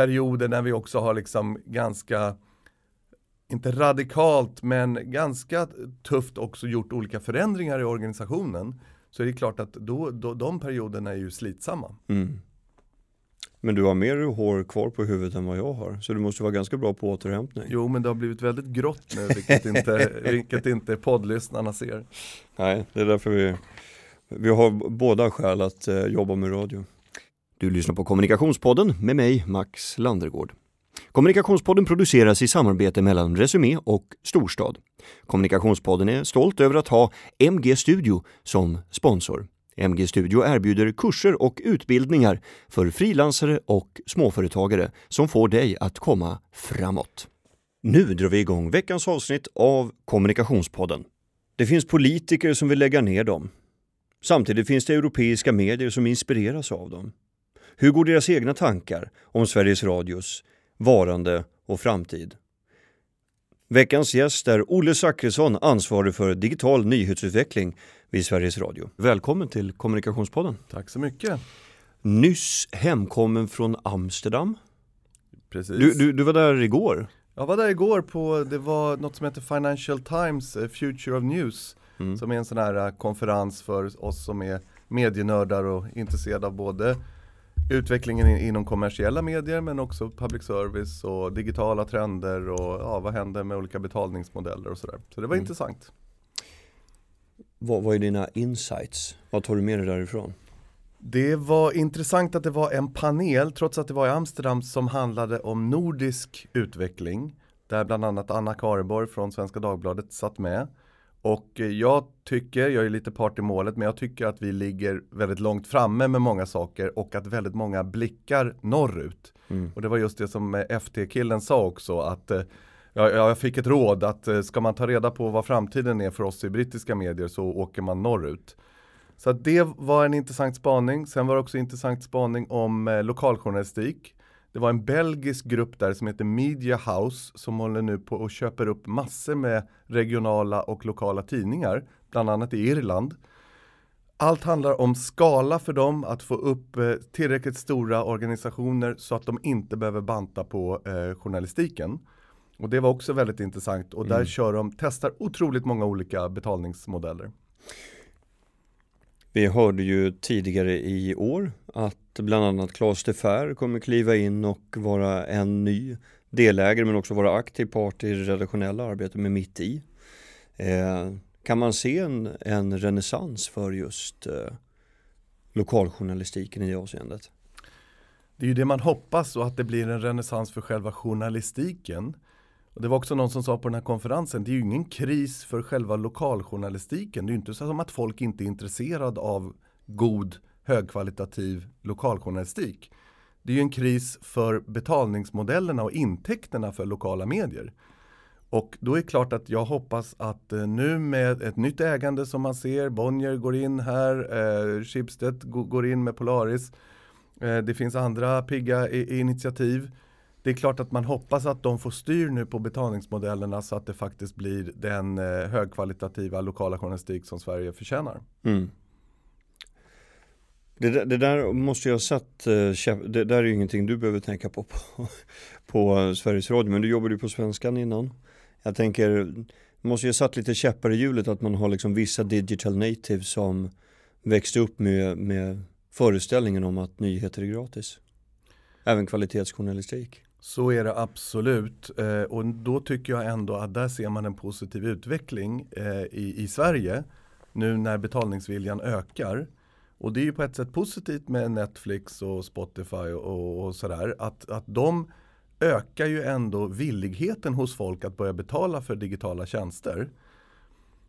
perioder när vi också har liksom ganska inte radikalt men ganska tufft också gjort olika förändringar i organisationen så är det klart att då, då, de perioderna är ju slitsamma. Mm. Men du har mer hår kvar på huvudet än vad jag har, så du måste vara ganska bra på återhämtning. Jo, men det har blivit väldigt grått nu, vilket inte, vilket inte poddlyssnarna ser. Nej, det är därför vi, vi har båda skäl att eh, jobba med radio. Du lyssnar på Kommunikationspodden med mig, Max Landergård. Kommunikationspodden produceras i samarbete mellan Resumé och Storstad. Kommunikationspodden är stolt över att ha MG Studio som sponsor. MG Studio erbjuder kurser och utbildningar för frilansare och småföretagare som får dig att komma framåt. Nu drar vi igång veckans avsnitt av Kommunikationspodden. Det finns politiker som vill lägga ner dem. Samtidigt finns det europeiska medier som inspireras av dem. Hur går deras egna tankar om Sveriges Radios varande och framtid? Veckans gäst är Olle Zackrisson, ansvarig för digital nyhetsutveckling vid Sveriges Radio. Välkommen till Kommunikationspodden. Tack så mycket. Nyss hemkommen från Amsterdam. Precis. Du, du, du var där igår. Jag var där igår på, det var något som heter Financial Times eh, Future of News. Mm. Som är en sån här eh, konferens för oss som är medienördar och intresserade av både utvecklingen inom kommersiella medier men också public service och digitala trender och ja, vad händer med olika betalningsmodeller och sådär. Så det var mm. intressant. Vad, vad är dina insights? Vad tar du med dig därifrån? Det var intressant att det var en panel, trots att det var i Amsterdam, som handlade om nordisk utveckling. Där bland annat Anna Kareborg från Svenska Dagbladet satt med. Och jag tycker, jag är lite part i målet, men jag tycker att vi ligger väldigt långt framme med många saker och att väldigt många blickar norrut. Mm. Och det var just det som FT-killen sa också, att jag, jag fick ett råd att eh, ska man ta reda på vad framtiden är för oss i brittiska medier så åker man norrut. Så det var en intressant spaning. Sen var det också intressant spaning om eh, lokaljournalistik. Det var en belgisk grupp där som heter Media House som håller nu på och köper upp massor med regionala och lokala tidningar, bland annat i Irland. Allt handlar om skala för dem, att få upp eh, tillräckligt stora organisationer så att de inte behöver banta på eh, journalistiken. Och det var också väldigt intressant och där mm. kör de, testar otroligt många olika betalningsmodeller. Vi hörde ju tidigare i år att bland annat Claes de Fer kommer kliva in och vara en ny delägare men också vara aktiv part i det redaktionella arbetet med Mitt i. Eh, kan man se en, en renässans för just eh, lokaljournalistiken i det avseendet? Det är ju det man hoppas och att det blir en renässans för själva journalistiken. Och det var också någon som sa på den här konferensen, det är ju ingen kris för själva lokaljournalistiken. Det är ju inte så som att folk inte är intresserade av god, högkvalitativ lokaljournalistik. Det är ju en kris för betalningsmodellerna och intäkterna för lokala medier. Och då är det klart att jag hoppas att eh, nu med ett nytt ägande som man ser, Bonnier går in här, eh, Schibsted går in med Polaris, eh, det finns andra pigga initiativ det är klart att man hoppas att de får styr nu på betalningsmodellerna så att det faktiskt blir den eh, högkvalitativa lokala journalistik som Sverige förtjänar. Mm. Det, det, där måste jag ha satt, eh, det där är ju ingenting du behöver tänka på, på på Sveriges Radio, men du jobbade ju på Svenskan innan. Jag tänker, måste ju ha satt lite käppar i hjulet att man har liksom vissa digital natives som växte upp med, med föreställningen om att nyheter är gratis. Även kvalitetsjournalistik. Så är det absolut eh, och då tycker jag ändå att där ser man en positiv utveckling eh, i, i Sverige nu när betalningsviljan ökar. Och det är ju på ett sätt positivt med Netflix och Spotify och, och sådär att, att de ökar ju ändå villigheten hos folk att börja betala för digitala tjänster.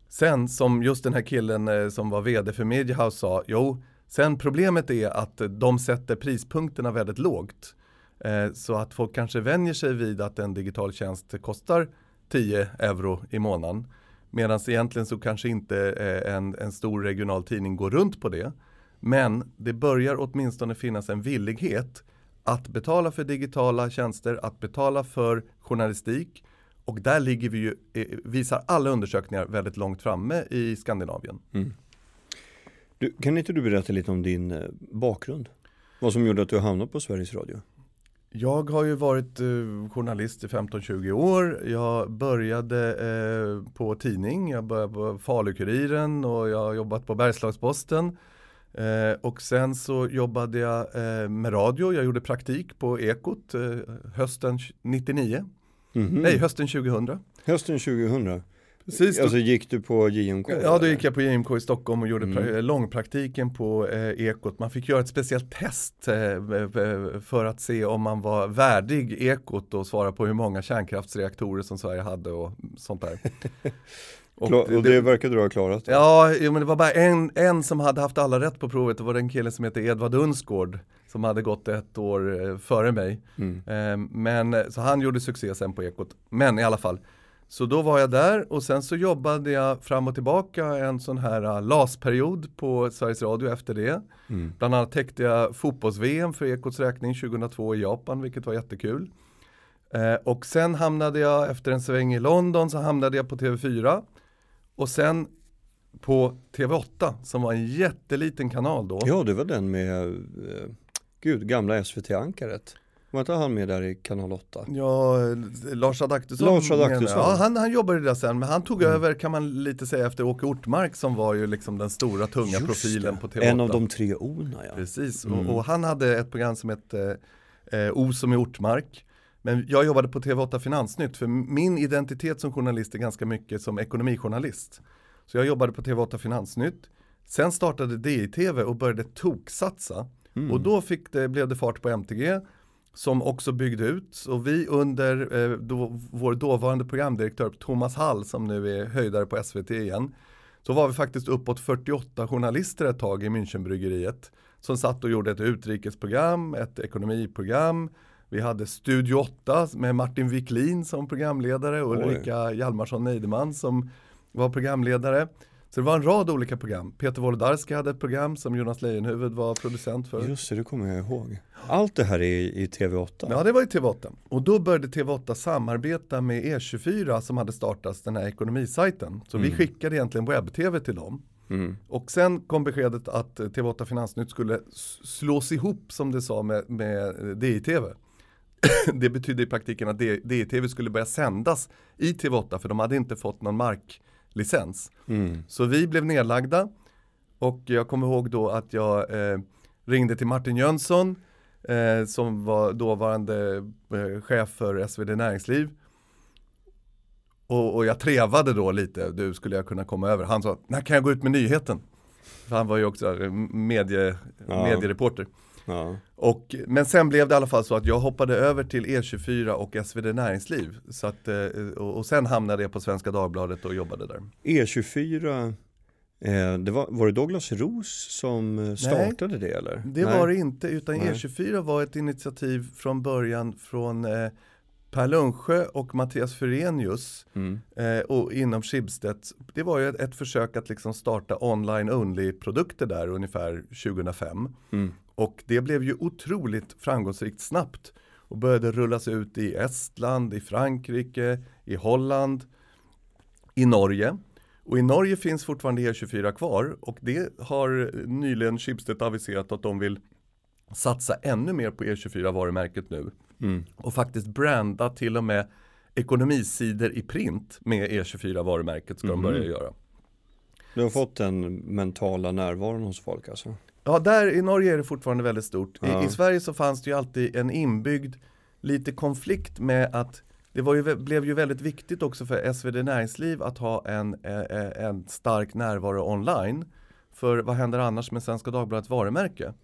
Sen som just den här killen eh, som var vd för Mediahouse sa, jo, sen problemet är att de sätter prispunkterna väldigt lågt. Eh, så att folk kanske vänjer sig vid att en digital tjänst kostar 10 euro i månaden. Medan egentligen så kanske inte eh, en, en stor regional tidning går runt på det. Men det börjar åtminstone finnas en villighet att betala för digitala tjänster, att betala för journalistik. Och där ligger vi ju, eh, visar alla undersökningar, väldigt långt framme i Skandinavien. Mm. Du, kan inte du berätta lite om din bakgrund? Vad som gjorde att du hamnade på Sveriges Radio? Jag har ju varit eh, journalist i 15-20 år. Jag började eh, på tidning, jag började på Falukuriren och jag har jobbat på Bergslagsposten. Eh, och sen så jobbade jag eh, med radio, jag gjorde praktik på Ekot eh, hösten 99. Mhm. Nej, hösten 2000. Hösten 2000. Precis, då, Alltså gick du på JMK? ja då gick jag på JMK i Stockholm och gjorde Mm. pra- långpraktiken på eh, Ekot. Man fick göra ett speciellt test eh, för att se om man var värdig Ekot och svara på hur många kärnkraftsreaktorer som Sverige hade och sånt där. Kla- och det, verkade du ha klarat? Ja, jo, men det var bara en, en som hade haft alla rätt på provet. Det var den killen som heter Edvard Unsgård som hade gått ett år eh, före mig. Mm. Eh, men, så han gjorde succé sen på Ekot. Men i alla fall. Så då var jag där och sen så jobbade jag fram och tillbaka en sån här uh, LAS-period på Sveriges Radio efter det. Mm. Bland annat täckte jag fotbolls-VM för Ekots räkning 2002 i Japan, vilket var jättekul. Eh, och sen hamnade jag, efter en sväng i London, så hamnade jag på TV4. Och sen på TV8, som var en jätteliten kanal då. Ja, det var den med, eh, gud, gamla SVT-ankaret. Var inte han med där i kanal 8? Ja, Lars Adaktusson. Lars. Adaktusson. Ja, han, han jobbade där sen, men han tog Mm. över kan man lite säga efter Åke Ortmark som var ju liksom den stora tunga Just profilen det. på TV8. En av de tre O'na ja. Precis, Mm. och, och han hade ett program som hette eh, O som i Ortmark. Men jag jobbade på TV8 Finansnytt, för min identitet som journalist är ganska mycket som ekonomijournalist. Så jag jobbade på TV8 Finansnytt. Sen startade DI-TV och började toksatsa. Mm. Och då fick det, blev det fart på MTG som också byggde ut. Och vi under eh, då, vår dåvarande programdirektör Thomas Hall som nu är höjdare på SVT igen. Så var vi faktiskt uppåt 48 journalister ett tag i Münchenbryggeriet. Som satt och gjorde ett utrikesprogram, ett ekonomiprogram. Vi hade Studio 8 med Martin Wiklin som programledare och. Ulrika Hjalmarsson Neideman som var programledare. Så det var en rad olika program. Peter Wolodarski hade ett program som Jonas Leijonhufvud var producent för. Just det, det kommer jag ihåg. Allt det här är i, i TV8? Ja, det var i TV8. Och då började TV8 samarbeta med E24 som hade startats, den här ekonomisajten. Så vi Mm. skickade egentligen webb-tv till dem. Mm. Och sen kom beskedet att eh, TV8 Finansnytt skulle slås ihop som det sa med, med DI-TV. det betydde i praktiken att DI-TV skulle börja sändas i TV8 för de hade inte fått någon marklicens. Mm. Så vi blev nedlagda och jag kommer ihåg då att jag eh, ringde till Martin Jönsson eh, som var dåvarande eh, chef för SvD Näringsliv. Och, och jag trevade då lite, du skulle jag kunna komma över. Han sa, när kan jag gå ut med nyheten? För han var ju också eh, medie, Ja. mediereporter. Ja. Och, men sen blev det i alla fall så att jag hoppade över till E24 och SvD Näringsliv. Så att, eh, och, och sen hamnade jag på Svenska Dagbladet och jobbade där. E24, eh, det var, var det Douglas Ros som eh, startade det eller? Det Nej. var det inte, utan Nej. E24 var ett initiativ från början från eh, Per Lundsjö och Mattias Furenius Mm. eh, och inom Schibsted. Det var ju ett, ett försök att liksom starta online only produkter där ungefär 2005. Mm. Och det blev ju otroligt framgångsrikt snabbt och började rullas ut i Estland, i Frankrike, i Holland, i Norge. Och i Norge finns fortfarande E24 kvar och det har nyligen Schibsted aviserat att de vill satsa ännu mer på E24-varumärket nu Mm. och faktiskt branda till och med ekonomisidor i print med E24-varumärket ska Mhm. de börja göra. Du har fått den mentala närvaron hos folk alltså? Ja, där i Norge är det fortfarande väldigt stort. Ja. I, I Sverige så fanns det ju alltid en inbyggd lite konflikt med att det var ju, blev ju väldigt viktigt också för SvD Näringsliv att ha en, eh, eh, en stark närvaro online. För vad händer annars med Svenska Dagbladets varumärke?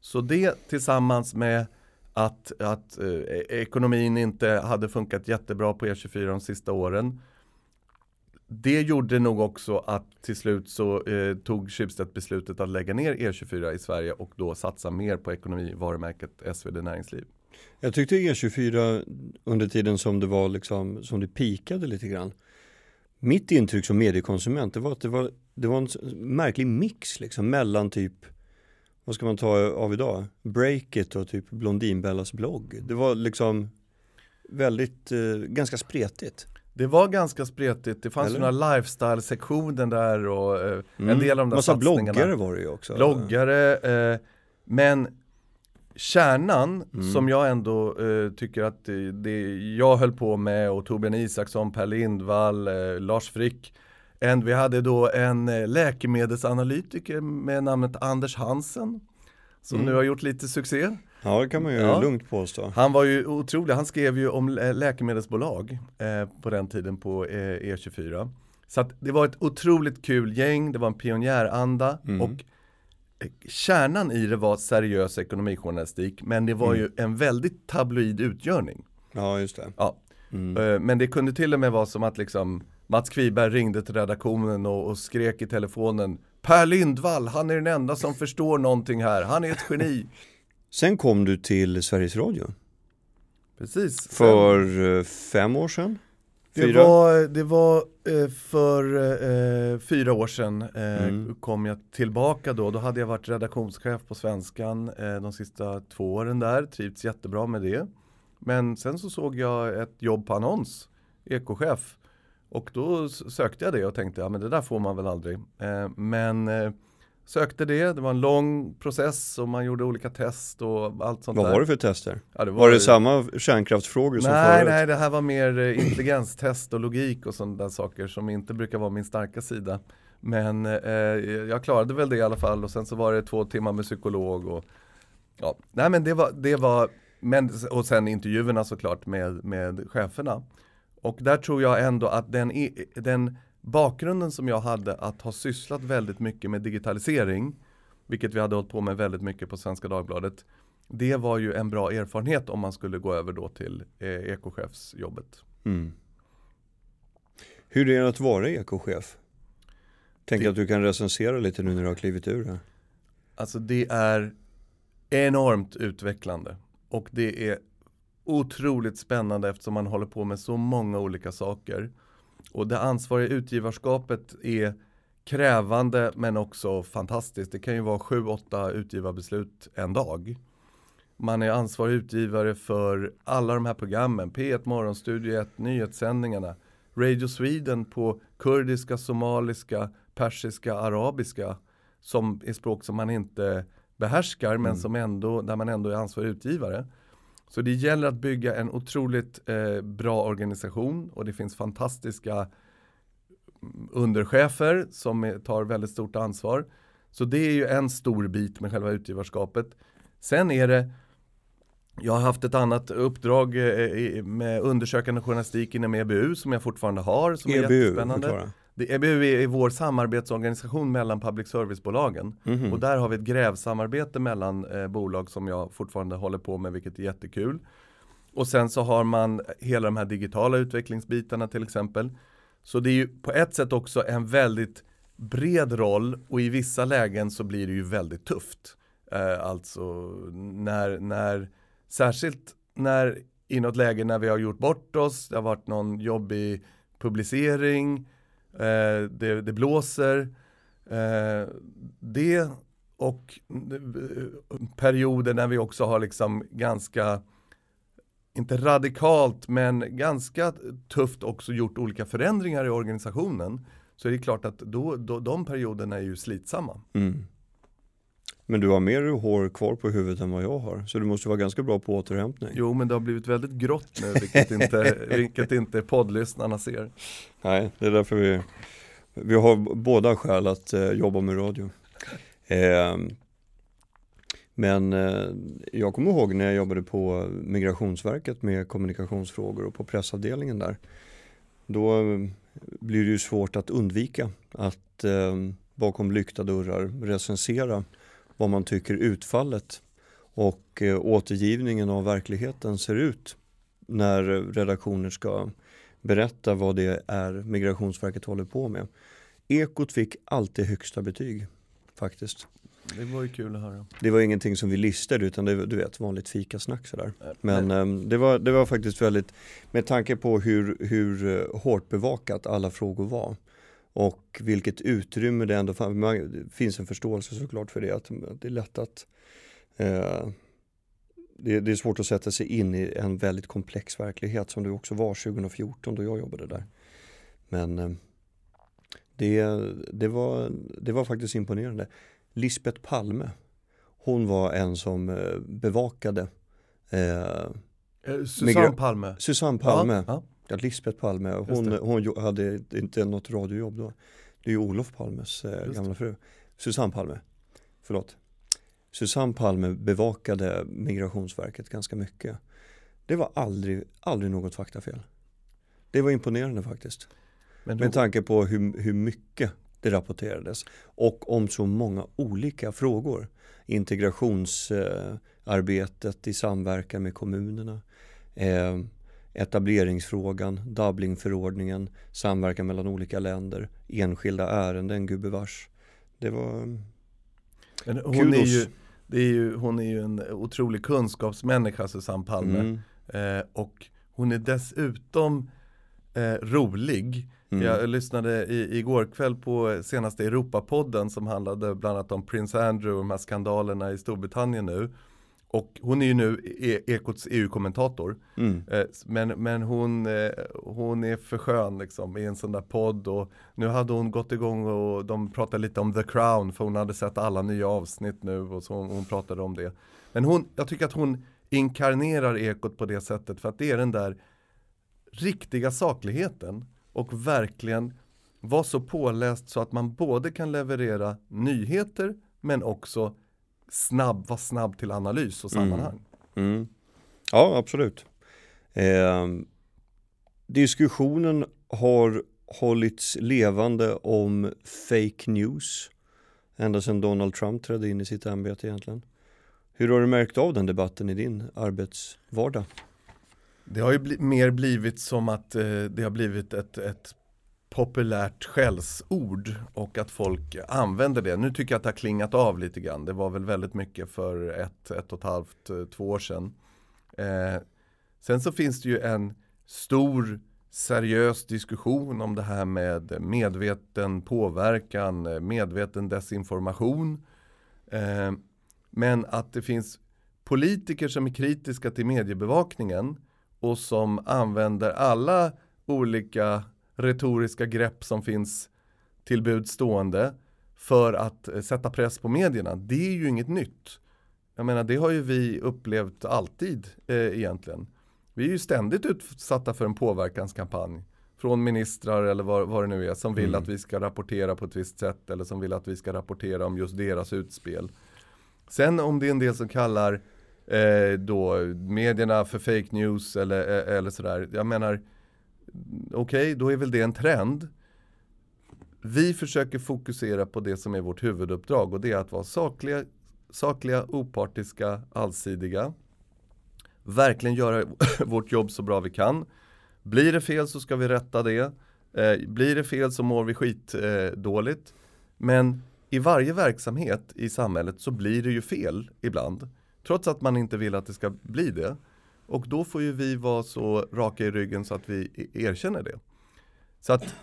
Så det tillsammans med att, att eh, ekonomin inte hade funkat jättebra på E24 de sista åren. Det gjorde nog också att till slut så eh, tog Schibsted beslutet att lägga ner E24 i Sverige och då satsa mer på ekonomivarumärket SvD Näringsliv. Jag tyckte E24 under tiden som det var liksom, som det pikade lite grann. Mitt intryck som mediekonsument det var att det var, det var en märklig mix liksom mellan typ vad ska man ta av idag? Breakit och typ Blondinbellas blogg. Det var liksom väldigt, eh, ganska spretigt. Det var ganska spretigt, det fanns Eller? några lifestyle-sektioner där och eh, en Mm. del av de där Massa satsningarna. bloggare var det ju också. bloggare, eh, men kärnan Mm. som jag ändå eh, tycker att det, det jag höll på med och Torbjörn Isaksson, Per Lindvall, eh, Lars Frick. En, vi hade då en eh, läkemedelsanalytiker med namnet Anders Hansen. Som Mm. nu har gjort lite succé. Ja, det kan man ju Ja. lugnt påstå. Han var ju otrolig, han skrev ju om lä- läkemedelsbolag eh, på den tiden på eh, E24. Så det var ett otroligt kul gäng, det var en pionjäranda Mm. och eh, kärnan i det var seriös ekonomijournalistik men det var Mm. ju en väldigt tabloid utgörning. Ja, just det. Ja. Mm. Eh, Men det kunde till och med vara som att liksom Mats Kviberg ringde till redaktionen och, och skrek i telefonen Per Lindvall, han är den enda som förstår någonting här, han är ett geni. Sen kom du till Sveriges Radio Precis. för eh, fem år sedan? Det Fyra? var, det var eh, för eh, fyra år sedan eh, Mm. kom jag tillbaka då. Då hade jag varit redaktionschef på Svenskan eh, de sista två åren där. Trivts jättebra med det. Men sen så såg jag ett jobb på annons, ekochef. Och då sökte jag det och tänkte, ja men det där får man väl aldrig. Eh, men sökte det, det var en lång process och man gjorde olika test och allt sånt Vad där. var det för tester? Ja, det Var det samma kärnkraftsfrågor som Nej, förut? nej, det här var mer eh, intelligenstest och logik och sådana där saker som inte brukar vara min starka sida. Men eh, jag klarade väl det i alla fall och sen så var det två timmar med psykolog och ja, nej men det var, det var men, och sen intervjuerna såklart med, med cheferna. Och där tror jag ändå att den, den bakgrunden som jag hade att ha sysslat väldigt mycket med digitalisering, vilket vi hade hållit på med väldigt mycket på Svenska Dagbladet, det var ju en bra erfarenhet om man skulle gå över då till eh, ekochefsjobbet. Mm. Hur är det att vara ekochef? Tänk Det- att du kan recensera lite nu när du har klivit ur det. Alltså det är enormt utvecklande och det är otroligt spännande eftersom man håller på med så många olika saker. Och det ansvariga utgivarskapet är krävande men också fantastiskt. Det kan ju vara sju, åtta utgivarbeslut en dag. Man är ansvarig utgivare för alla de här programmen, P1 Morgonstudio 1, nyhetssändningarna, Radio Sweden på kurdiska, somaliska, persiska, arabiska som är språk som man inte behärskar men Mm. som ändå, där man ändå är ansvarig utgivare. Så det gäller att bygga en otroligt eh, bra organisation och det finns fantastiska mm, underchefer som tar väldigt stort ansvar. Så det är ju en stor bit med själva utgivarskapet. Sen är det jag har haft ett annat uppdrag eh, med undersökande journalistik inom EBU som jag fortfarande har som är EBU, jättespännande. förklara. Det, är, vår samarbetsorganisation mellan public service-bolagen. Mhm. Och där har vi ett grävsamarbete mellan eh, bolag som jag fortfarande håller på med, vilket är jättekul. Och sen så har man hela de här digitala utvecklingsbitarna till exempel. Så det är ju på ett sätt också en väldigt bred roll och i vissa lägen så blir det ju väldigt tufft. Eh, alltså när, när, särskilt när i något läge när vi har gjort bort oss, det har varit någon jobbig publicering, eh, det, det blåser. Eh, det och eh, perioder när vi också har liksom ganska, inte radikalt, men ganska tufft också gjort olika förändringar i organisationen. Så är det klart att då, då, de perioderna är ju slitsamma. Mm. Men du har mer hår kvar på huvudet än vad jag har, så du måste vara ganska bra på återhämtning. Jo, men det har blivit väldigt grått nu, vilket inte, vilket inte poddlyssnarna ser. Nej, det är därför vi, vi har båda skäl att eh, jobba med radio. Eh, men eh, jag kommer ihåg när jag jobbade på Migrationsverket med kommunikationsfrågor och på pressavdelningen där. Då eh, blir det ju svårt att undvika att eh, bakom lyckta dörrar recensera vad man tycker utfallet och eh, återgivningen av verkligheten ser ut när redaktioner ska berätta vad det är Migrationsverket håller på med. Ekot fick alltid högsta betyg faktiskt. Det var ju kul att höra. Det var ingenting som vi listade utan det var du vet vanligt fikasnack sådär. Men ehm, det, var, det var faktiskt väldigt, med tanke på hur, hur eh, hårt bevakat alla frågor var och vilket utrymme det ändå fanns, det finns en förståelse såklart för det, att det är lätt att eh, det, det är svårt att sätta sig in i en väldigt komplex verklighet som det också var 2014 då jag jobbade där. Men eh, det, det, var, det var faktiskt imponerande. Lisbeth Palme, hon var en som eh, bevakade eh, eh, Susanne Palme. Susanne Palme. Ja, ja. Ja, Lisbeth Palme, hon, hon hade inte något radiojobb då. Det är ju Olof Palmes eh, gamla fru. Susanne Palme, förlåt. Susanne Palme bevakade Migrationsverket ganska mycket. Det var aldrig, aldrig något faktafel. Det var imponerande faktiskt. Men då... Med tanke på hur, hur mycket det rapporterades och om så många olika frågor. Integrationsarbetet i samverkan med kommunerna, eh, etableringsfrågan, Dublinförordningen, samverkan mellan olika länder, enskilda ärenden, gubevars. Det var Men hon är ju, det är ju, hon är ju en otrolig kunskapsmänniska Susanne Palme. Mm. Eh, och hon är dessutom eh, rolig. Mm. Jag lyssnade i, igår kväll på senaste Europapodden som handlade bland annat om Prince Andrew och de här skandalerna i Storbritannien nu. Och hon är ju nu e Ekots EU-kommentator. Mm. Eh, men, men hon, eh, hon är för skön liksom i en sån där podd. Och nu hade hon gått igång och de pratade lite om The Crown. För hon hade sett alla nya avsnitt nu och så hon, hon pratade om det. Men hon, jag tycker att hon inkarnerar Ekot på det sättet. För att det är den där riktiga sakligheten. Och verkligen vara så påläst så att man både kan leverera nyheter men också snabb, vara snabb till analys och sammanhang. Mm. Mm. Ja, absolut. Eh, diskussionen har hållits levande om fake news ända sedan Donald Trump trädde in i sitt ämbete egentligen. Hur har du märkt av den debatten i din arbetsvardag? Det har ju bli, mer blivit som att eh, det har blivit ett, ett populärt skällsord och att folk använder det. Nu tycker jag att det har klingat av lite grann. Det var väl väldigt mycket för ett, ett och ett halvt, eh, två år sedan. Eh, sen så finns det ju en stor seriös diskussion om det här med medveten påverkan, eh, medveten desinformation. Eh, men att det finns politiker som är kritiska till mediebevakningen och som använder alla olika retoriska grepp som finns till bud stående för att eh, sätta press på medierna. Det är ju inget nytt. Jag menar det har ju vi upplevt alltid eh, egentligen. Vi är ju ständigt utsatta för en påverkanskampanj från ministrar eller vad, vad det nu är som vill mm. att vi ska rapportera på ett visst sätt eller som vill att vi ska rapportera om just deras utspel. Sen om det är en del som kallar eh, då medierna för fake news eller, eh, eller sådär. Jag menar okej, okay, då är väl det en trend. Vi försöker fokusera på det som är vårt huvuduppdrag och det är att vara sakliga, sakliga opartiska, allsidiga. Verkligen göra vårt jobb så bra vi kan. Blir det fel så ska vi rätta det. Eh, blir det fel så mår vi skitdåligt. Eh, Men i varje verksamhet i samhället så blir det ju fel ibland. Trots att man inte vill att det ska bli det. Och då får ju vi vara så raka i ryggen så att vi erkänner det. Så att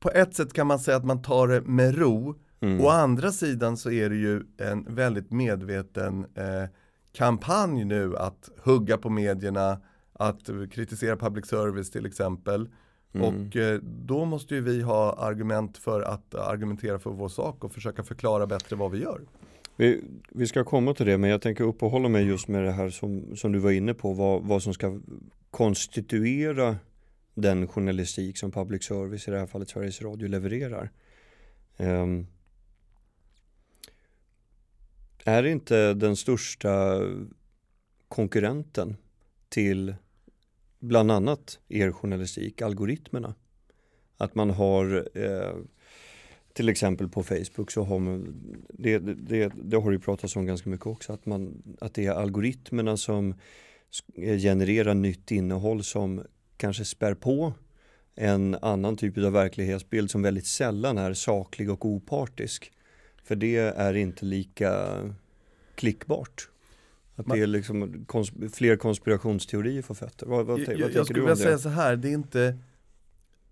på ett sätt kan man säga att man tar det med ro. Mm. Å andra sidan så är det ju en väldigt medveten eh, kampanj nu att hugga på medierna, att kritisera public service till exempel. Mm. Och eh, då måste ju vi ha argument för att argumentera för vår sak och försöka förklara bättre vad vi gör. Vi, vi ska komma till det men jag tänker uppehålla mig just med det här som, som du var inne på. Vad, vad som ska konstituera den journalistik som public service, i det här fallet Sveriges Radio, levererar. Um, är inte den största konkurrenten till bland annat er journalistik algoritmerna? Att man har eh, till exempel på Facebook så har man, det, det, det har det pratats om ganska mycket också, att, man, att det är algoritmerna som genererar nytt innehåll som kanske spär på en annan typ av verklighetsbild som väldigt sällan är saklig och opartisk. För det är inte lika klickbart. Att det är liksom kons fler konspirationsteorier för fötter. Vad, vad, vad jag, jag skulle vilja säga så här, det är inte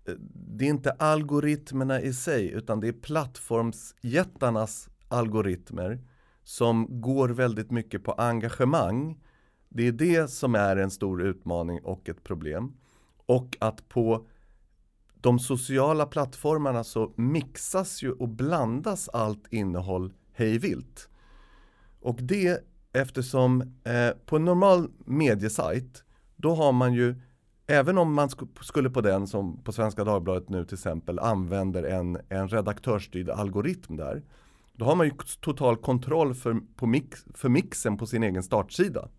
Eh, det är inte algoritmerna i sig utan det är plattformsjättarnas algoritmer som går väldigt mycket på engagemang. Det är det som är en stor utmaning och ett problem. Och att på de sociala plattformarna så mixas ju och blandas allt innehåll hejvilt. Och det eftersom eh, på en normal mediesajt då har man ju Även om man skulle på den som på Svenska Dagbladet nu till exempel använder en, en redaktörsstyrd algoritm där Då har man ju total kontroll för, på mix, för mixen på sin egen startsida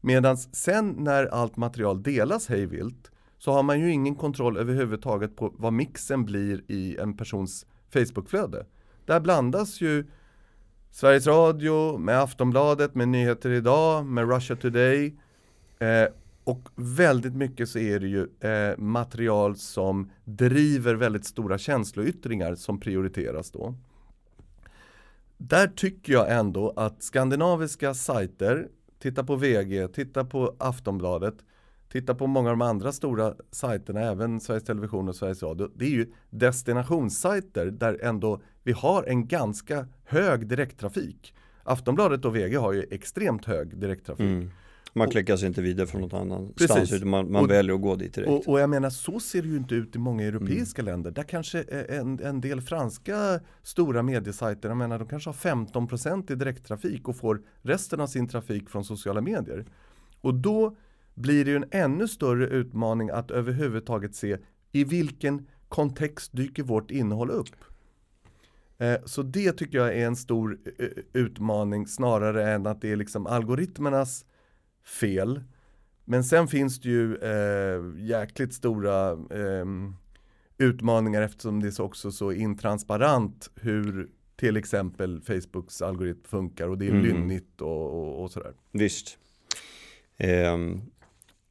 Medan sen när allt material delas hejvilt så har man ju ingen kontroll överhuvudtaget på vad mixen blir i en persons Facebookflöde. Där blandas ju Sveriges Radio med Aftonbladet, med Nyheter Idag, med Russia Today. Eh, och väldigt mycket så är det ju eh, material som driver väldigt stora känsloyttringar som prioriteras då. Där tycker jag ändå att skandinaviska sajter, titta på VG, titta på Aftonbladet, titta på många av de andra stora sajterna, även Sveriges Television och Sveriges Radio. Det är ju destinationssajter där ändå vi har en ganska hög direkttrafik. Aftonbladet och VG har ju extremt hög direkttrafik. Mm. Man klickar sig inte vidare från något annanstans utan man, man och, väljer att gå dit direkt. Och, och, jag menar så ser det ju inte ut i många europeiska mm. länder. Där kanske en, en del franska stora mediesajter, jag menar de kanske har 15% i direkttrafik och får resten av sin trafik från sociala medier. Och då blir det ju en ännu större utmaning att överhuvudtaget se i vilken kontext dyker vårt innehåll upp. Så det tycker jag är en stor utmaning snarare än att det är liksom algoritmernas fel. Men sen finns det ju eh, jäkligt stora eh, utmaningar eftersom det är också så intransparent hur till exempel Facebooks algoritm funkar och det är mm. lynnigt och, och, och sådär. Visst. Eh,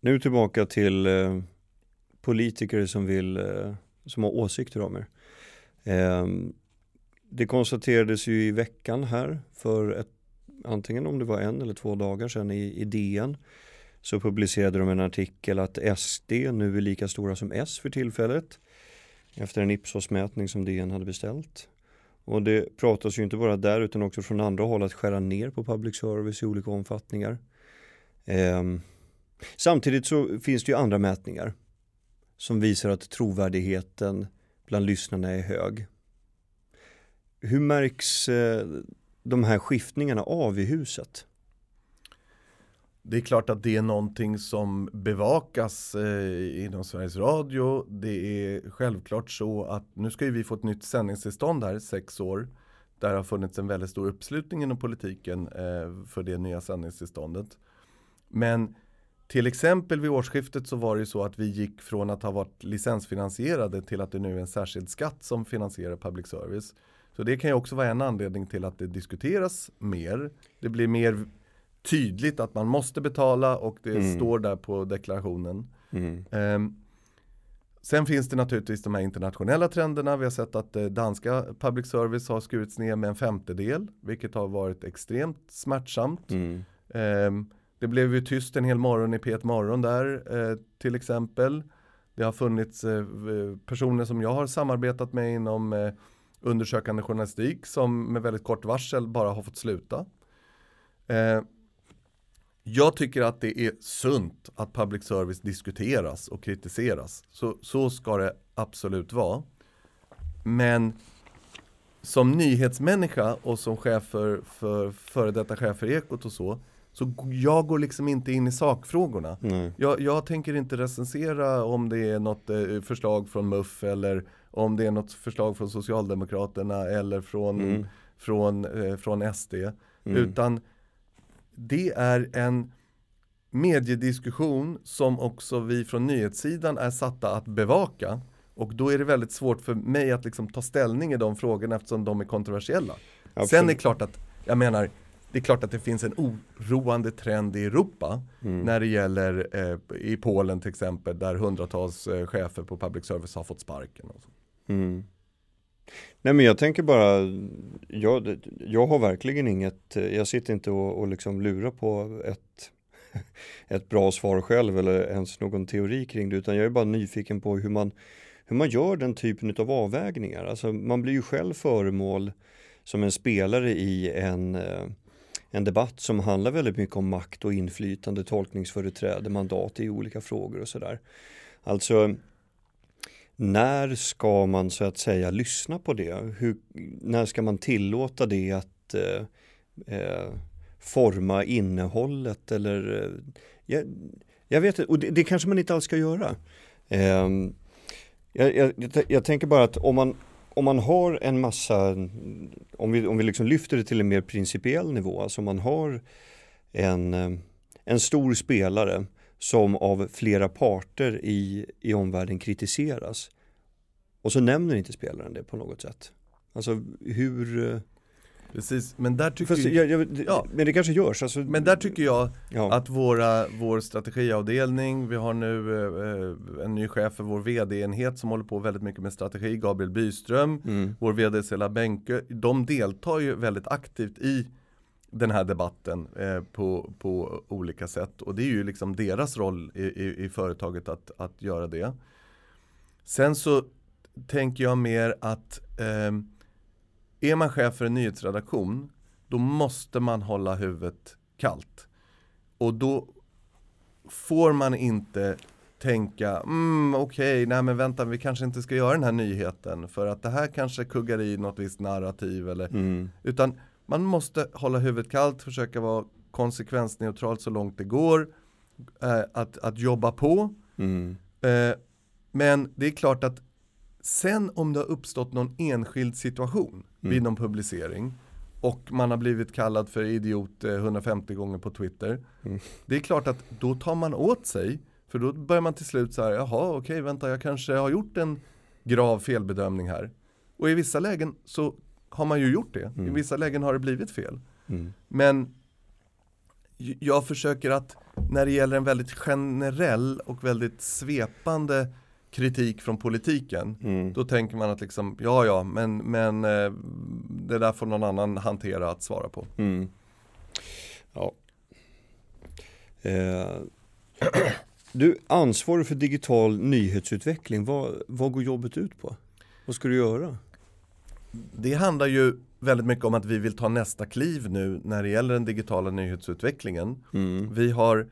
nu tillbaka till eh, politiker som vill, eh, som har åsikter om er. Eh, det konstaterades ju i veckan här för ett, antingen om det var en eller två dagar sedan i, i DN så publicerade de en artikel att SD nu är lika stora som S för tillfället efter en Ipsos-mätning som DN hade beställt. Och det pratas ju inte bara där utan också från andra håll att skära ner på public service i olika omfattningar. Um, Samtidigt så finns det ju andra mätningar som visar att trovärdigheten bland lyssnarna är hög. Hur märks eh, de här skiftningarna av i huset? Det är klart att det är någonting som bevakas eh, inom Sveriges Radio. Det är självklart så att nu ska vi få ett nytt sändningstillstånd här, sex år. Där har funnits en väldigt stor uppslutning inom politiken eh, för det nya sändningstillståndet. Men till exempel vid årsskiftet så var det ju så att vi gick från att ha varit licensfinansierade till att det nu är en särskild skatt som finansierar public service. Så det kan ju också vara en anledning till att det diskuteras mer. Det blir mer tydligt att man måste betala och det mm. står där på deklarationen. Mm. Um, sen finns det naturligtvis de här internationella trenderna. Vi har sett att eh, danska public service har skurits ner med en femtedel, vilket har varit extremt smärtsamt. Mm. Um, det blev ju tyst en hel morgon i P1 Morgon där eh, till exempel. Det har funnits eh, personer som jag har samarbetat med inom eh, undersökande journalistik som med väldigt kort varsel bara har fått sluta. Eh, jag tycker att det är sunt att public service diskuteras och kritiseras. Så, så ska det absolut vara. Men som nyhetsmänniska och som chef för, för före detta chef för Ekot och så så jag går liksom inte in i sakfrågorna. Jag, jag, tänker inte recensera om det är något eh, förslag från MUF eller om det är något förslag från Socialdemokraterna eller från, mm. från, eh, från SD. Mm. Utan det är en mediediskussion som också vi från nyhetssidan är satta att bevaka. Och då är det väldigt svårt för mig att liksom ta ställning i de frågorna eftersom de är kontroversiella. Absolut. Sen är det klart att, jag menar, det är klart att det finns en oroande trend i Europa mm. när det gäller eh, i Polen till exempel där hundratals eh, chefer på public service har fått sparken. Och så. Mm. Nej men jag tänker bara, jag, jag har verkligen inget, jag sitter inte och, och liksom lurar på ett, ett bra svar själv eller ens någon teori kring det utan jag är bara nyfiken på hur man, hur man gör den typen av avvägningar. Alltså man blir ju själv föremål som en spelare i en eh, en debatt som handlar väldigt mycket om makt och inflytande, tolkningsföreträde, mandat i olika frågor och sådär. Alltså när ska man så att säga lyssna på det? Hur, när ska man tillåta det att eh, eh, forma innehållet eller eh, jag, jag vet inte, och det, det, kanske man inte alls ska göra. Eh, jag, jag, jag, tänker bara att om man, om man har en massa, om vi, om vi liksom lyfter det till en mer principiell nivå, alltså om man har en, eh, en stor spelare som av flera parter i, i omvärlden kritiseras. Och så nämner inte spelaren det på något sätt. Alltså hur... Eh, Precis, men där tycker Fast, jag, jag, ja. Men det kanske görs. Alltså, men där tycker jag ja. att våra, vår strategiavdelning, vi har nu eh, en ny chef för vår vd-enhet som håller på väldigt mycket med strategi, Gabriel Byström, mm. vår vd Sela Bänke, de deltar ju väldigt aktivt i den här debatten eh, på, på olika sätt. Och det är ju liksom deras roll i, i, i, företaget att, att göra det. Sen så tänker jag mer att eh, är man chef för en nyhetsredaktion då måste man hålla huvudet kallt. Och då får man inte tänka, mm, okej, okay, nej men vänta, vi kanske inte ska göra den här nyheten för att det här kanske kuggar i något visst narrativ eller, mm. utan man måste hålla huvudet kallt, försöka vara konsekvensneutralt så långt det går, eh, att, att jobba på. Mm. Eh, men det är klart att sen om det har uppstått någon enskild situation mm. vid någon publicering och man har blivit kallad för idiot 150 eh, gånger på Twitter. Mm. Det är klart att då tar man åt sig, för då börjar man till slut så här, jaha okej vänta jag kanske har gjort en grav felbedömning här. Och i vissa lägen så har man ju gjort det. Mm. I vissa lägen har det blivit fel. Mm. Men jag försöker att när det gäller en väldigt generell och väldigt svepande kritik från politiken, mm. då tänker man att liksom, ja ja, men, men eh, det där får någon annan hantera att svara på. Mm. Ja. Eh. Du, ansvarig för digital nyhetsutveckling, vad, vad går jobbet ut på? Vad ska du göra? Det handlar ju väldigt mycket om att vi vill ta nästa kliv nu när det gäller den digitala nyhetsutvecklingen. Mm. Vi har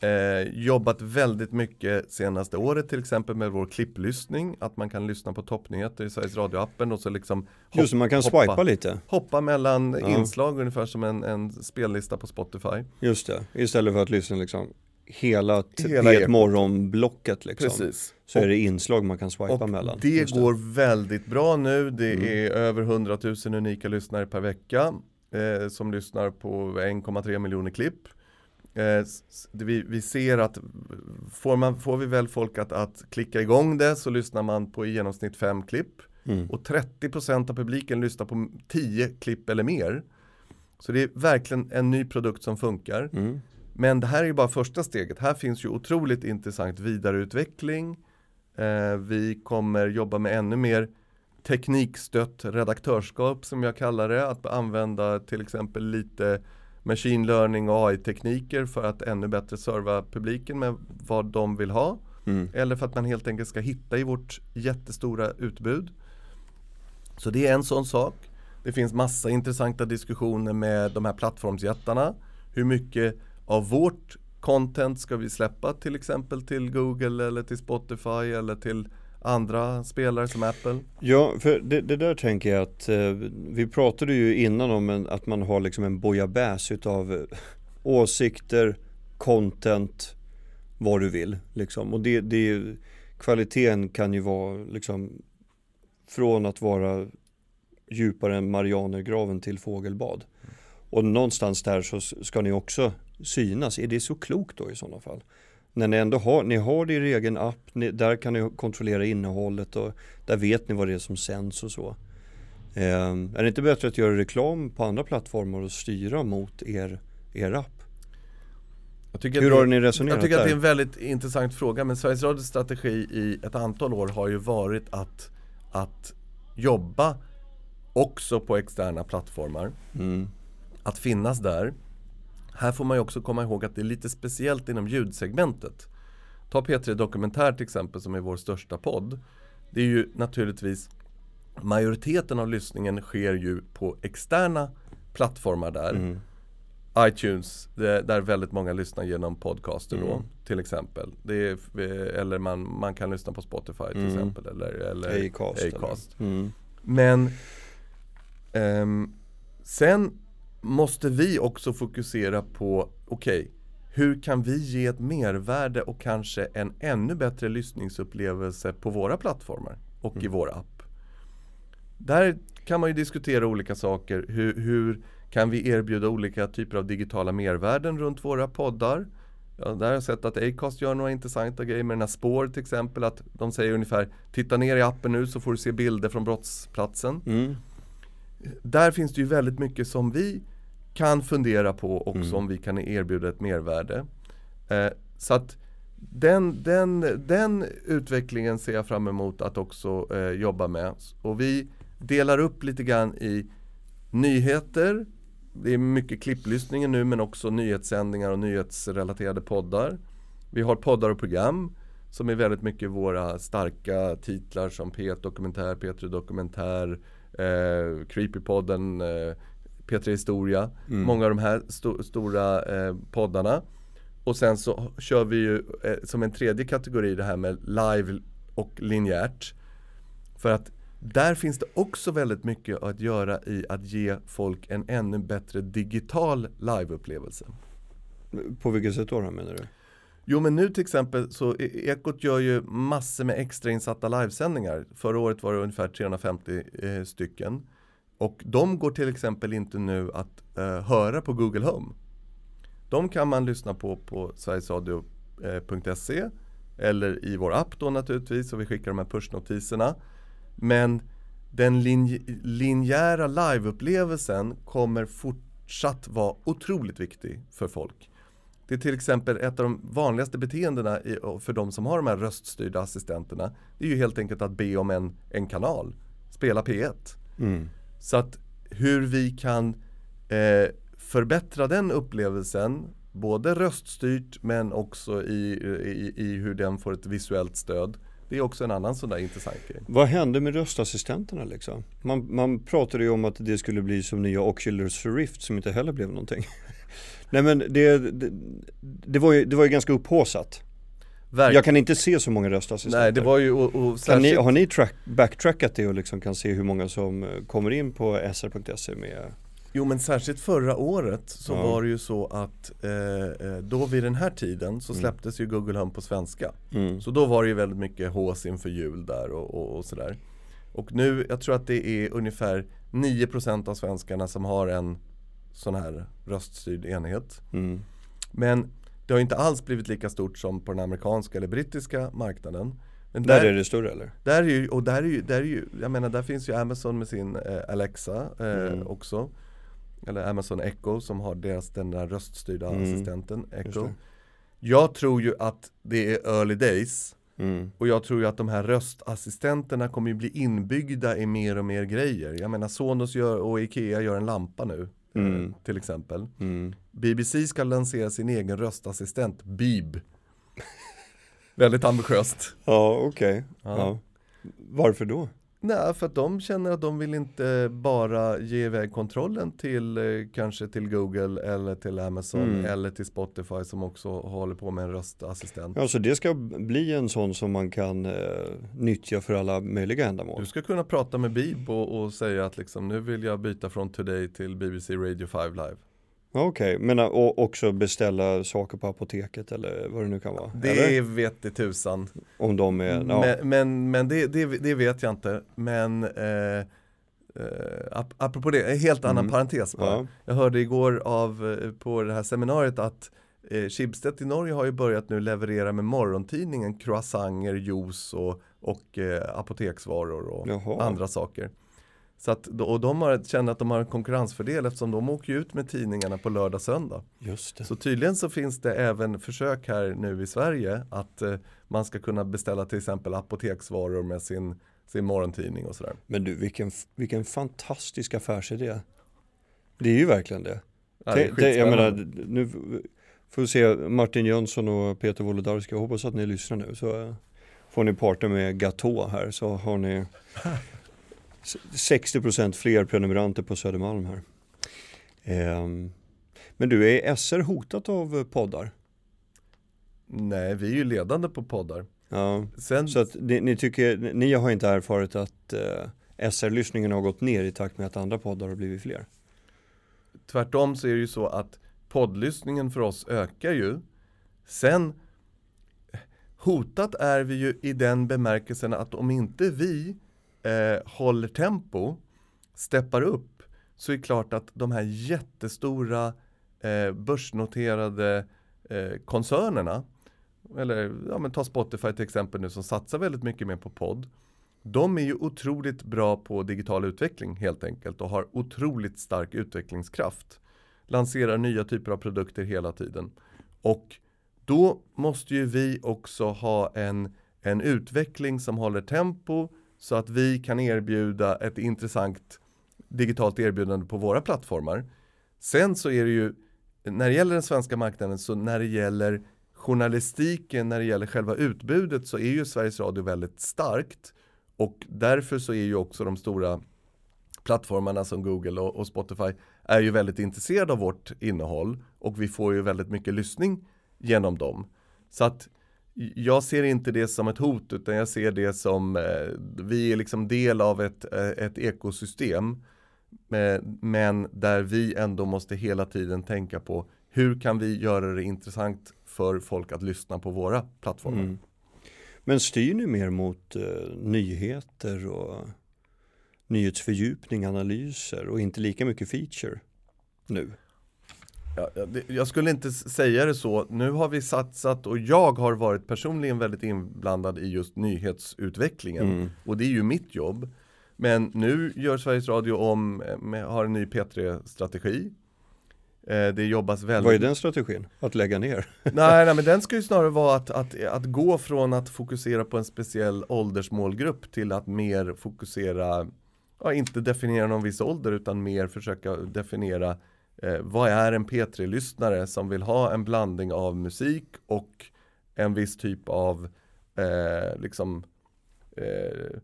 eh, jobbat väldigt mycket senaste året till exempel med vår klipplyssning. Att man kan lyssna på toppnyheter i Sveriges Radio-appen och så liksom hopp, Just man kan hoppa, swipa lite. Hoppa mellan ja. inslag ungefär som en, en spellista på Spotify. Just det, istället för att lyssna liksom hela, hela ett morgonblocket liksom. Precis. Så och, är det inslag man kan swipa mellan. Det, det går väldigt bra nu. Det mm. är över 100 000 unika lyssnare per vecka eh, som lyssnar på 1,3 miljoner klipp. Eh, vi, vi, ser att får, man, får vi väl folk att, att klicka igång det så lyssnar man på i genomsnitt fem klipp. Mm. Och 30% av publiken lyssnar på 10 klipp eller mer. Så det är verkligen en ny produkt som funkar. Mm. Men det här är ju bara första steget. Här finns ju otroligt intressant vidareutveckling. Eh, vi kommer jobba med ännu mer teknikstött redaktörskap som jag kallar det. Att använda till exempel lite machine learning och AI-tekniker för att ännu bättre serva publiken med vad de vill ha. Mm. Eller för att man helt enkelt ska hitta i vårt jättestora utbud. Så det är en sån sak. Det finns massa intressanta diskussioner med de här plattformsjättarna. Hur mycket av vårt content ska vi släppa till exempel till Google eller till Spotify eller till andra spelare som Apple? Ja, för det, det där tänker jag att eh, vi pratade ju innan om en, att man har liksom en bouillabaisse utav eh, åsikter, content, vad du vill. Liksom. Och det, det, kvaliteten kan ju vara liksom från att vara djupare än Marianergraven till fågelbad. Och någonstans där så ska ni också synas. Är det så klokt då i sådana fall? När ni ändå har, ni har det i er egen app, ni, där kan ni kontrollera innehållet och där vet ni vad det är som sänds och så. Eh, är det inte bättre att göra reklam på andra plattformar och styra mot er, er app? Hur har ni resonerat Jag tycker där? att det är en väldigt intressant fråga men Sveriges Radios strategi i ett antal år har ju varit att, att jobba också på externa plattformar. Mm. Att finnas där här får man ju också komma ihåg att det är lite speciellt inom ljudsegmentet. Ta P3 Dokumentär till exempel som är vår största podd. Det är ju naturligtvis majoriteten av lyssningen sker ju på externa plattformar där. Mm. iTunes, där väldigt många lyssnar genom podcaster mm. då till exempel. Är, eller man, man kan lyssna på Spotify till mm. exempel. Eller, eller Acast. Acast. Mm. Men um, sen måste vi också fokusera på, okej, okay, hur kan vi ge ett mervärde och kanske en ännu bättre lyssningsupplevelse på våra plattformar och mm. i vår app? Där kan man ju diskutera olika saker. Hur, hur, kan vi erbjuda olika typer av digitala mervärden runt våra poddar? Ja, där har jag sett att Acast gör några intressanta grejer med den här spår till exempel. Att de säger ungefär Titta ner i appen nu så får du se bilder från brottsplatsen. Mm. Där finns det ju väldigt mycket som vi kan fundera på och mm. som vi kan erbjuda ett mervärde. Eh, så att den, den, den utvecklingen ser jag fram emot att också eh, jobba med. Och vi delar upp lite grann i nyheter, det är mycket klipplyssningen nu men också nyhetssändningar och nyhetsrelaterade poddar. Vi har poddar och program som är väldigt mycket våra starka titlar som P1 Dokumentär, P3 Dokumentär, eh, Creepypodden, eh, P3 Historia. Mm. Många av de här sto stora eh, poddarna. Och sen så kör vi ju eh, som en tredje kategori det här med live och linjärt. För att där finns det också väldigt mycket att göra i att ge folk en ännu bättre digital liveupplevelse. På vilket sätt då menar du? Jo men nu till exempel så e- Ekot gör ju massor med extrainsatta livesändningar. Förra året var det ungefär 350 eh, stycken. Och de går till exempel inte nu att eh, höra på Google Home. De kan man lyssna på på sverigesradio.se eller i vår app då naturligtvis och vi skickar de här pushnotiserna. Men den linj linjära liveupplevelsen kommer fortsatt vara otroligt viktig för folk. Det är till exempel ett av de vanligaste beteendena för de som har de här röststyrda assistenterna. Det är ju helt enkelt att be om en, en kanal, spela P1. Mm. Så att hur vi kan eh, förbättra den upplevelsen, både röststyrt men också i, i, i hur den får ett visuellt stöd det är också en annan sån där intressant grej. Vad hände med röstassistenterna liksom? Man, man pratade ju om att det skulle bli som nya Oculus Rift som inte heller blev någonting. Nej men det, det, det, var ju, det var ju ganska upphåsat. Verk. Jag kan inte se så många röstassistenter. Nej det var ju och, och särskilt... ni, Har ni track, backtrackat det och liksom kan se hur många som eh, kommer in på sr.se med Jo men särskilt förra året så ja. var det ju så att eh, eh, då vid den här tiden så mm. släpptes mm. ju Google Home på svenska. Mm. Så då var det ju väldigt mycket hås inför jul där och, och, och, sådär. Och nu, jag tror att det är ungefär 9% av svenskarna som har en sån här röststyrd enhet. Mm. Men det har inte alls blivit lika stort som på den amerikanska eller brittiska marknaden. Men där, där är det större eller? Där är ju, och där är ju, där är ju, jag menar där finns ju Amazon med sin eh, Alexa eh, mm. också eller Amazon Echo som har deras, den där röststyrda mm. assistenten Echo. Jag tror ju att det är early days mm. och jag tror ju att de här röstassistenterna kommer ju bli inbyggda i mer och mer grejer. Jag menar Sonos gör, och Ikea gör en lampa nu mm. Eh, till exempel. Mm. BBC ska lansera sin egen röstassistent, Bib. Väldigt ambitiöst. Ja, okej. Okay. Ja. ja. Varför då? Nej, för att de känner att de vill inte bara ge iväg kontrollen till eh, kanske till Google eller till Amazon mm. eller till Spotify som också håller på med en röstassistent. Ja, så det ska bli en sån som man kan eh, nyttja för alla möjliga ändamål? Du ska kunna prata med Bib och, och säga att liksom, nu vill jag byta från Today till BBC Radio 5 Live. Okej, okay. men äh, och också beställa saker på apoteket eller vad det nu kan vara? Det eller? vet det tusan. Om de är, ja. Men, men, men det, det, det, vet jag inte. Men eh, eh, apropå det, en helt annan mm. parentes bara. Ja. Jag hörde igår av, eh, på det här seminariet att eh, Schibsted i Norge har ju börjat nu leverera med morgontidningen croissanter, juice och, och eh, apoteksvaror och Jaha. andra saker. Så att, och de har, känner att de har en konkurrensfördel eftersom de åker ut med tidningarna på lördag söndag. Just det. Så tydligen så finns det även försök här nu i Sverige att eh, man ska kunna beställa till exempel apoteksvaror med sin, sin morgontidning och sådär. Men du vilken, vilken fantastisk affärsidé. Det är ju verkligen det. Ja, det, det jag menar, nu får vi se Martin Jönsson och Peter Wolodarski, jag hoppas att ni lyssnar nu så eh, får ni parta med Gatå här så har ni 60% fler prenumeranter på Södermalm här. Um, men du, är SR hotat av poddar? Nej, vi är ju ledande på poddar. Ja, Sen... så att ni, ni, tycker, ni har inte erfarit att uh, SR-lyssningen har gått ner i takt med att andra poddar har blivit fler? tvärtom så är det ju så att poddlyssningen för oss ökar ju. Sen hotat är vi ju i den bemärkelsen att om inte vi eh, håller tempo, steppar upp, så är det klart att de här jättestora eh, börsnoterade eh, koncernerna, eller ja, men ta Spotify till exempel nu som satsar väldigt mycket mer på podd. De är ju otroligt bra på digital utveckling helt enkelt och har otroligt stark utvecklingskraft. Lanserar nya typer av produkter hela tiden. Och då måste ju vi också ha en, en utveckling som håller tempo så att vi kan erbjuda ett intressant digitalt erbjudande på våra plattformar. Sen så är det ju, när det gäller den svenska marknaden, så när det gäller journalistiken, när det gäller själva utbudet så är ju Sveriges Radio väldigt starkt. Och därför så är ju också de stora plattformarna som Google och, och Spotify är ju väldigt intresserade av vårt innehåll och vi får ju väldigt mycket lyssning genom dem. Så att jag ser inte det som ett hot utan jag ser det som, eh, vi är liksom del av ett, eh, ett ekosystem. Eh, men där vi ändå måste hela tiden tänka på hur kan vi göra det intressant för folk att lyssna på våra plattformar. Mm. Men styr ni mer mot eh, nyheter och nyhetsfördjupning, analyser och inte lika mycket feature nu? Ja, jag skulle inte säga det så. Nu har vi satsat och jag har varit personligen väldigt inblandad i just nyhetsutvecklingen. Mm. Och det är ju mitt jobb. Men nu gör Sveriges Radio om, med, har en ny P3-strategi. Eh, det jobbas väldigt... Vad är den strategin? Att lägga ner? nej, nej, men den ska ju snarare vara att, att, att gå från att fokusera på en speciell åldersmålgrupp till att mer fokusera, ja, inte definiera någon viss ålder utan mer försöka definiera eh, vad är en P3-lyssnare som vill ha en blandning av musik och en viss typ av eh, liksom, eh,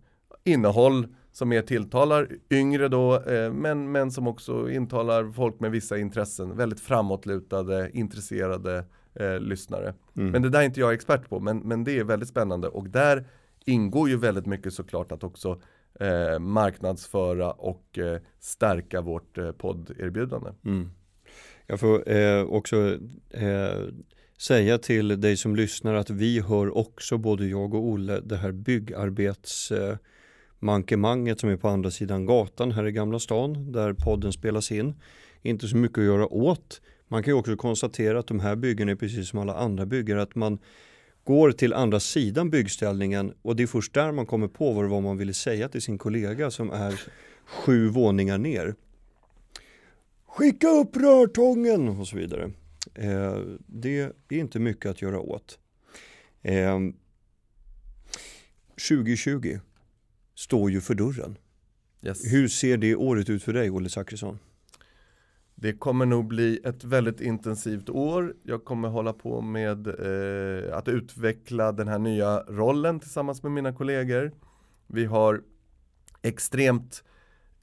innehåll som mer tilltalar yngre då, eh, men, men som också intalar folk med vissa intressen, väldigt framåtlutade, intresserade eh, lyssnare. Mm. Men det där är inte jag expert på, men, men det är väldigt spännande och där ingår ju väldigt mycket såklart att också eh, marknadsföra och eh, stärka vårt eh, podderbjudande. Mm. Jag får eh, också eh, säga till dig som lyssnar att vi hör också, både jag och Olle, det här byggarbetsmankemanget eh, som är på andra sidan gatan här i Gamla stan där podden spelas in. Inte så mycket att göra åt. Man kan ju också konstatera att de här byggena är precis som alla andra byggen att man går till andra sidan byggställningen och det är först där man kommer på vad det var man ville säga till sin kollega som är sju våningar ner. Skicka upp rörtången och så vidare. Eh, det är inte mycket att göra åt. Eh, 2020 står ju för dörren. Yes. Hur ser det året ut för dig, Olle Zackrisson? Det kommer nog bli ett väldigt intensivt år. Jag kommer hålla på med eh, att utveckla den här nya rollen tillsammans med mina kollegor. Vi har extremt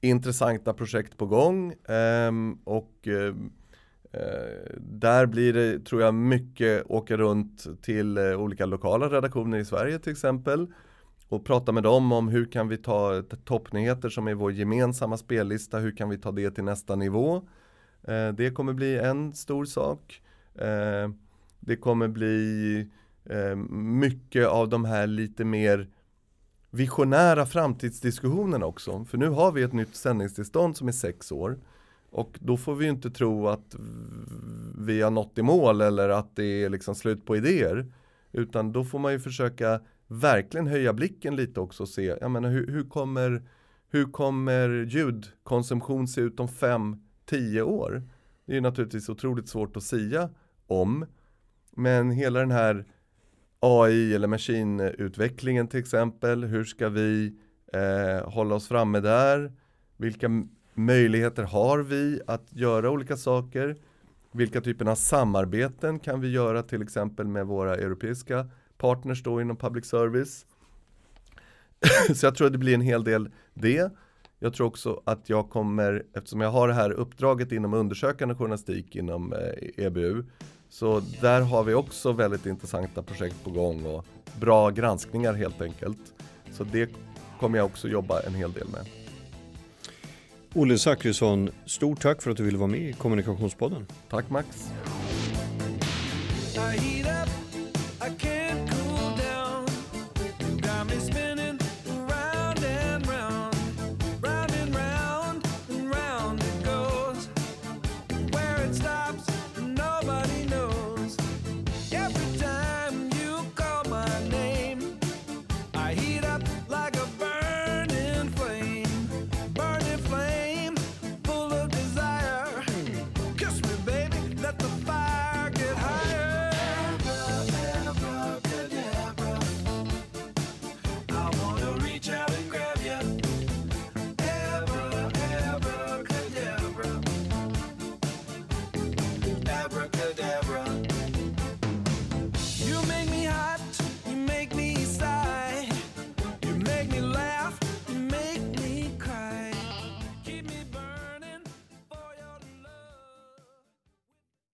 intressanta projekt på gång ehm, eh, och eh, där blir det, tror jag, mycket åka runt till eh, olika lokala redaktioner i Sverige till exempel och prata med dem om hur kan vi ta toppnyheter som är vår gemensamma spellista, hur kan vi ta det till nästa nivå. Eh, det kommer bli en stor sak. Eh, det kommer bli eh, mycket av de här lite mer visionära framtidsdiskussionerna också. För nu har vi ett nytt sändningstillstånd som är sex år. Och då får vi inte tro att vi har nått i mål eller att det är liksom slut på idéer. Utan då får man ju försöka verkligen höja blicken lite också och se, jag menar, hur, hur, kommer, hur kommer ljudkonsumtion se ut om fem, tio år? Det är naturligtvis otroligt svårt att sia om. Men hela den här AI eller machine-utvecklingen till exempel, hur ska vi eh, hålla oss framme där? Vilka möjligheter har vi att göra olika saker? Vilka typer av samarbeten kan vi göra till exempel med våra europeiska partners då inom public service. så jag tror att det blir en hel del det. Jag tror också att jag kommer, eftersom jag har det här uppdraget inom undersökande journalistik inom eh, EBU, så där har vi också väldigt intressanta projekt på gång och bra granskningar helt enkelt. Så det kommer jag också jobba en hel del med. Olle Zackrisson, stort tack för att du ville vara med i Kommunikationspodden. Tack Max.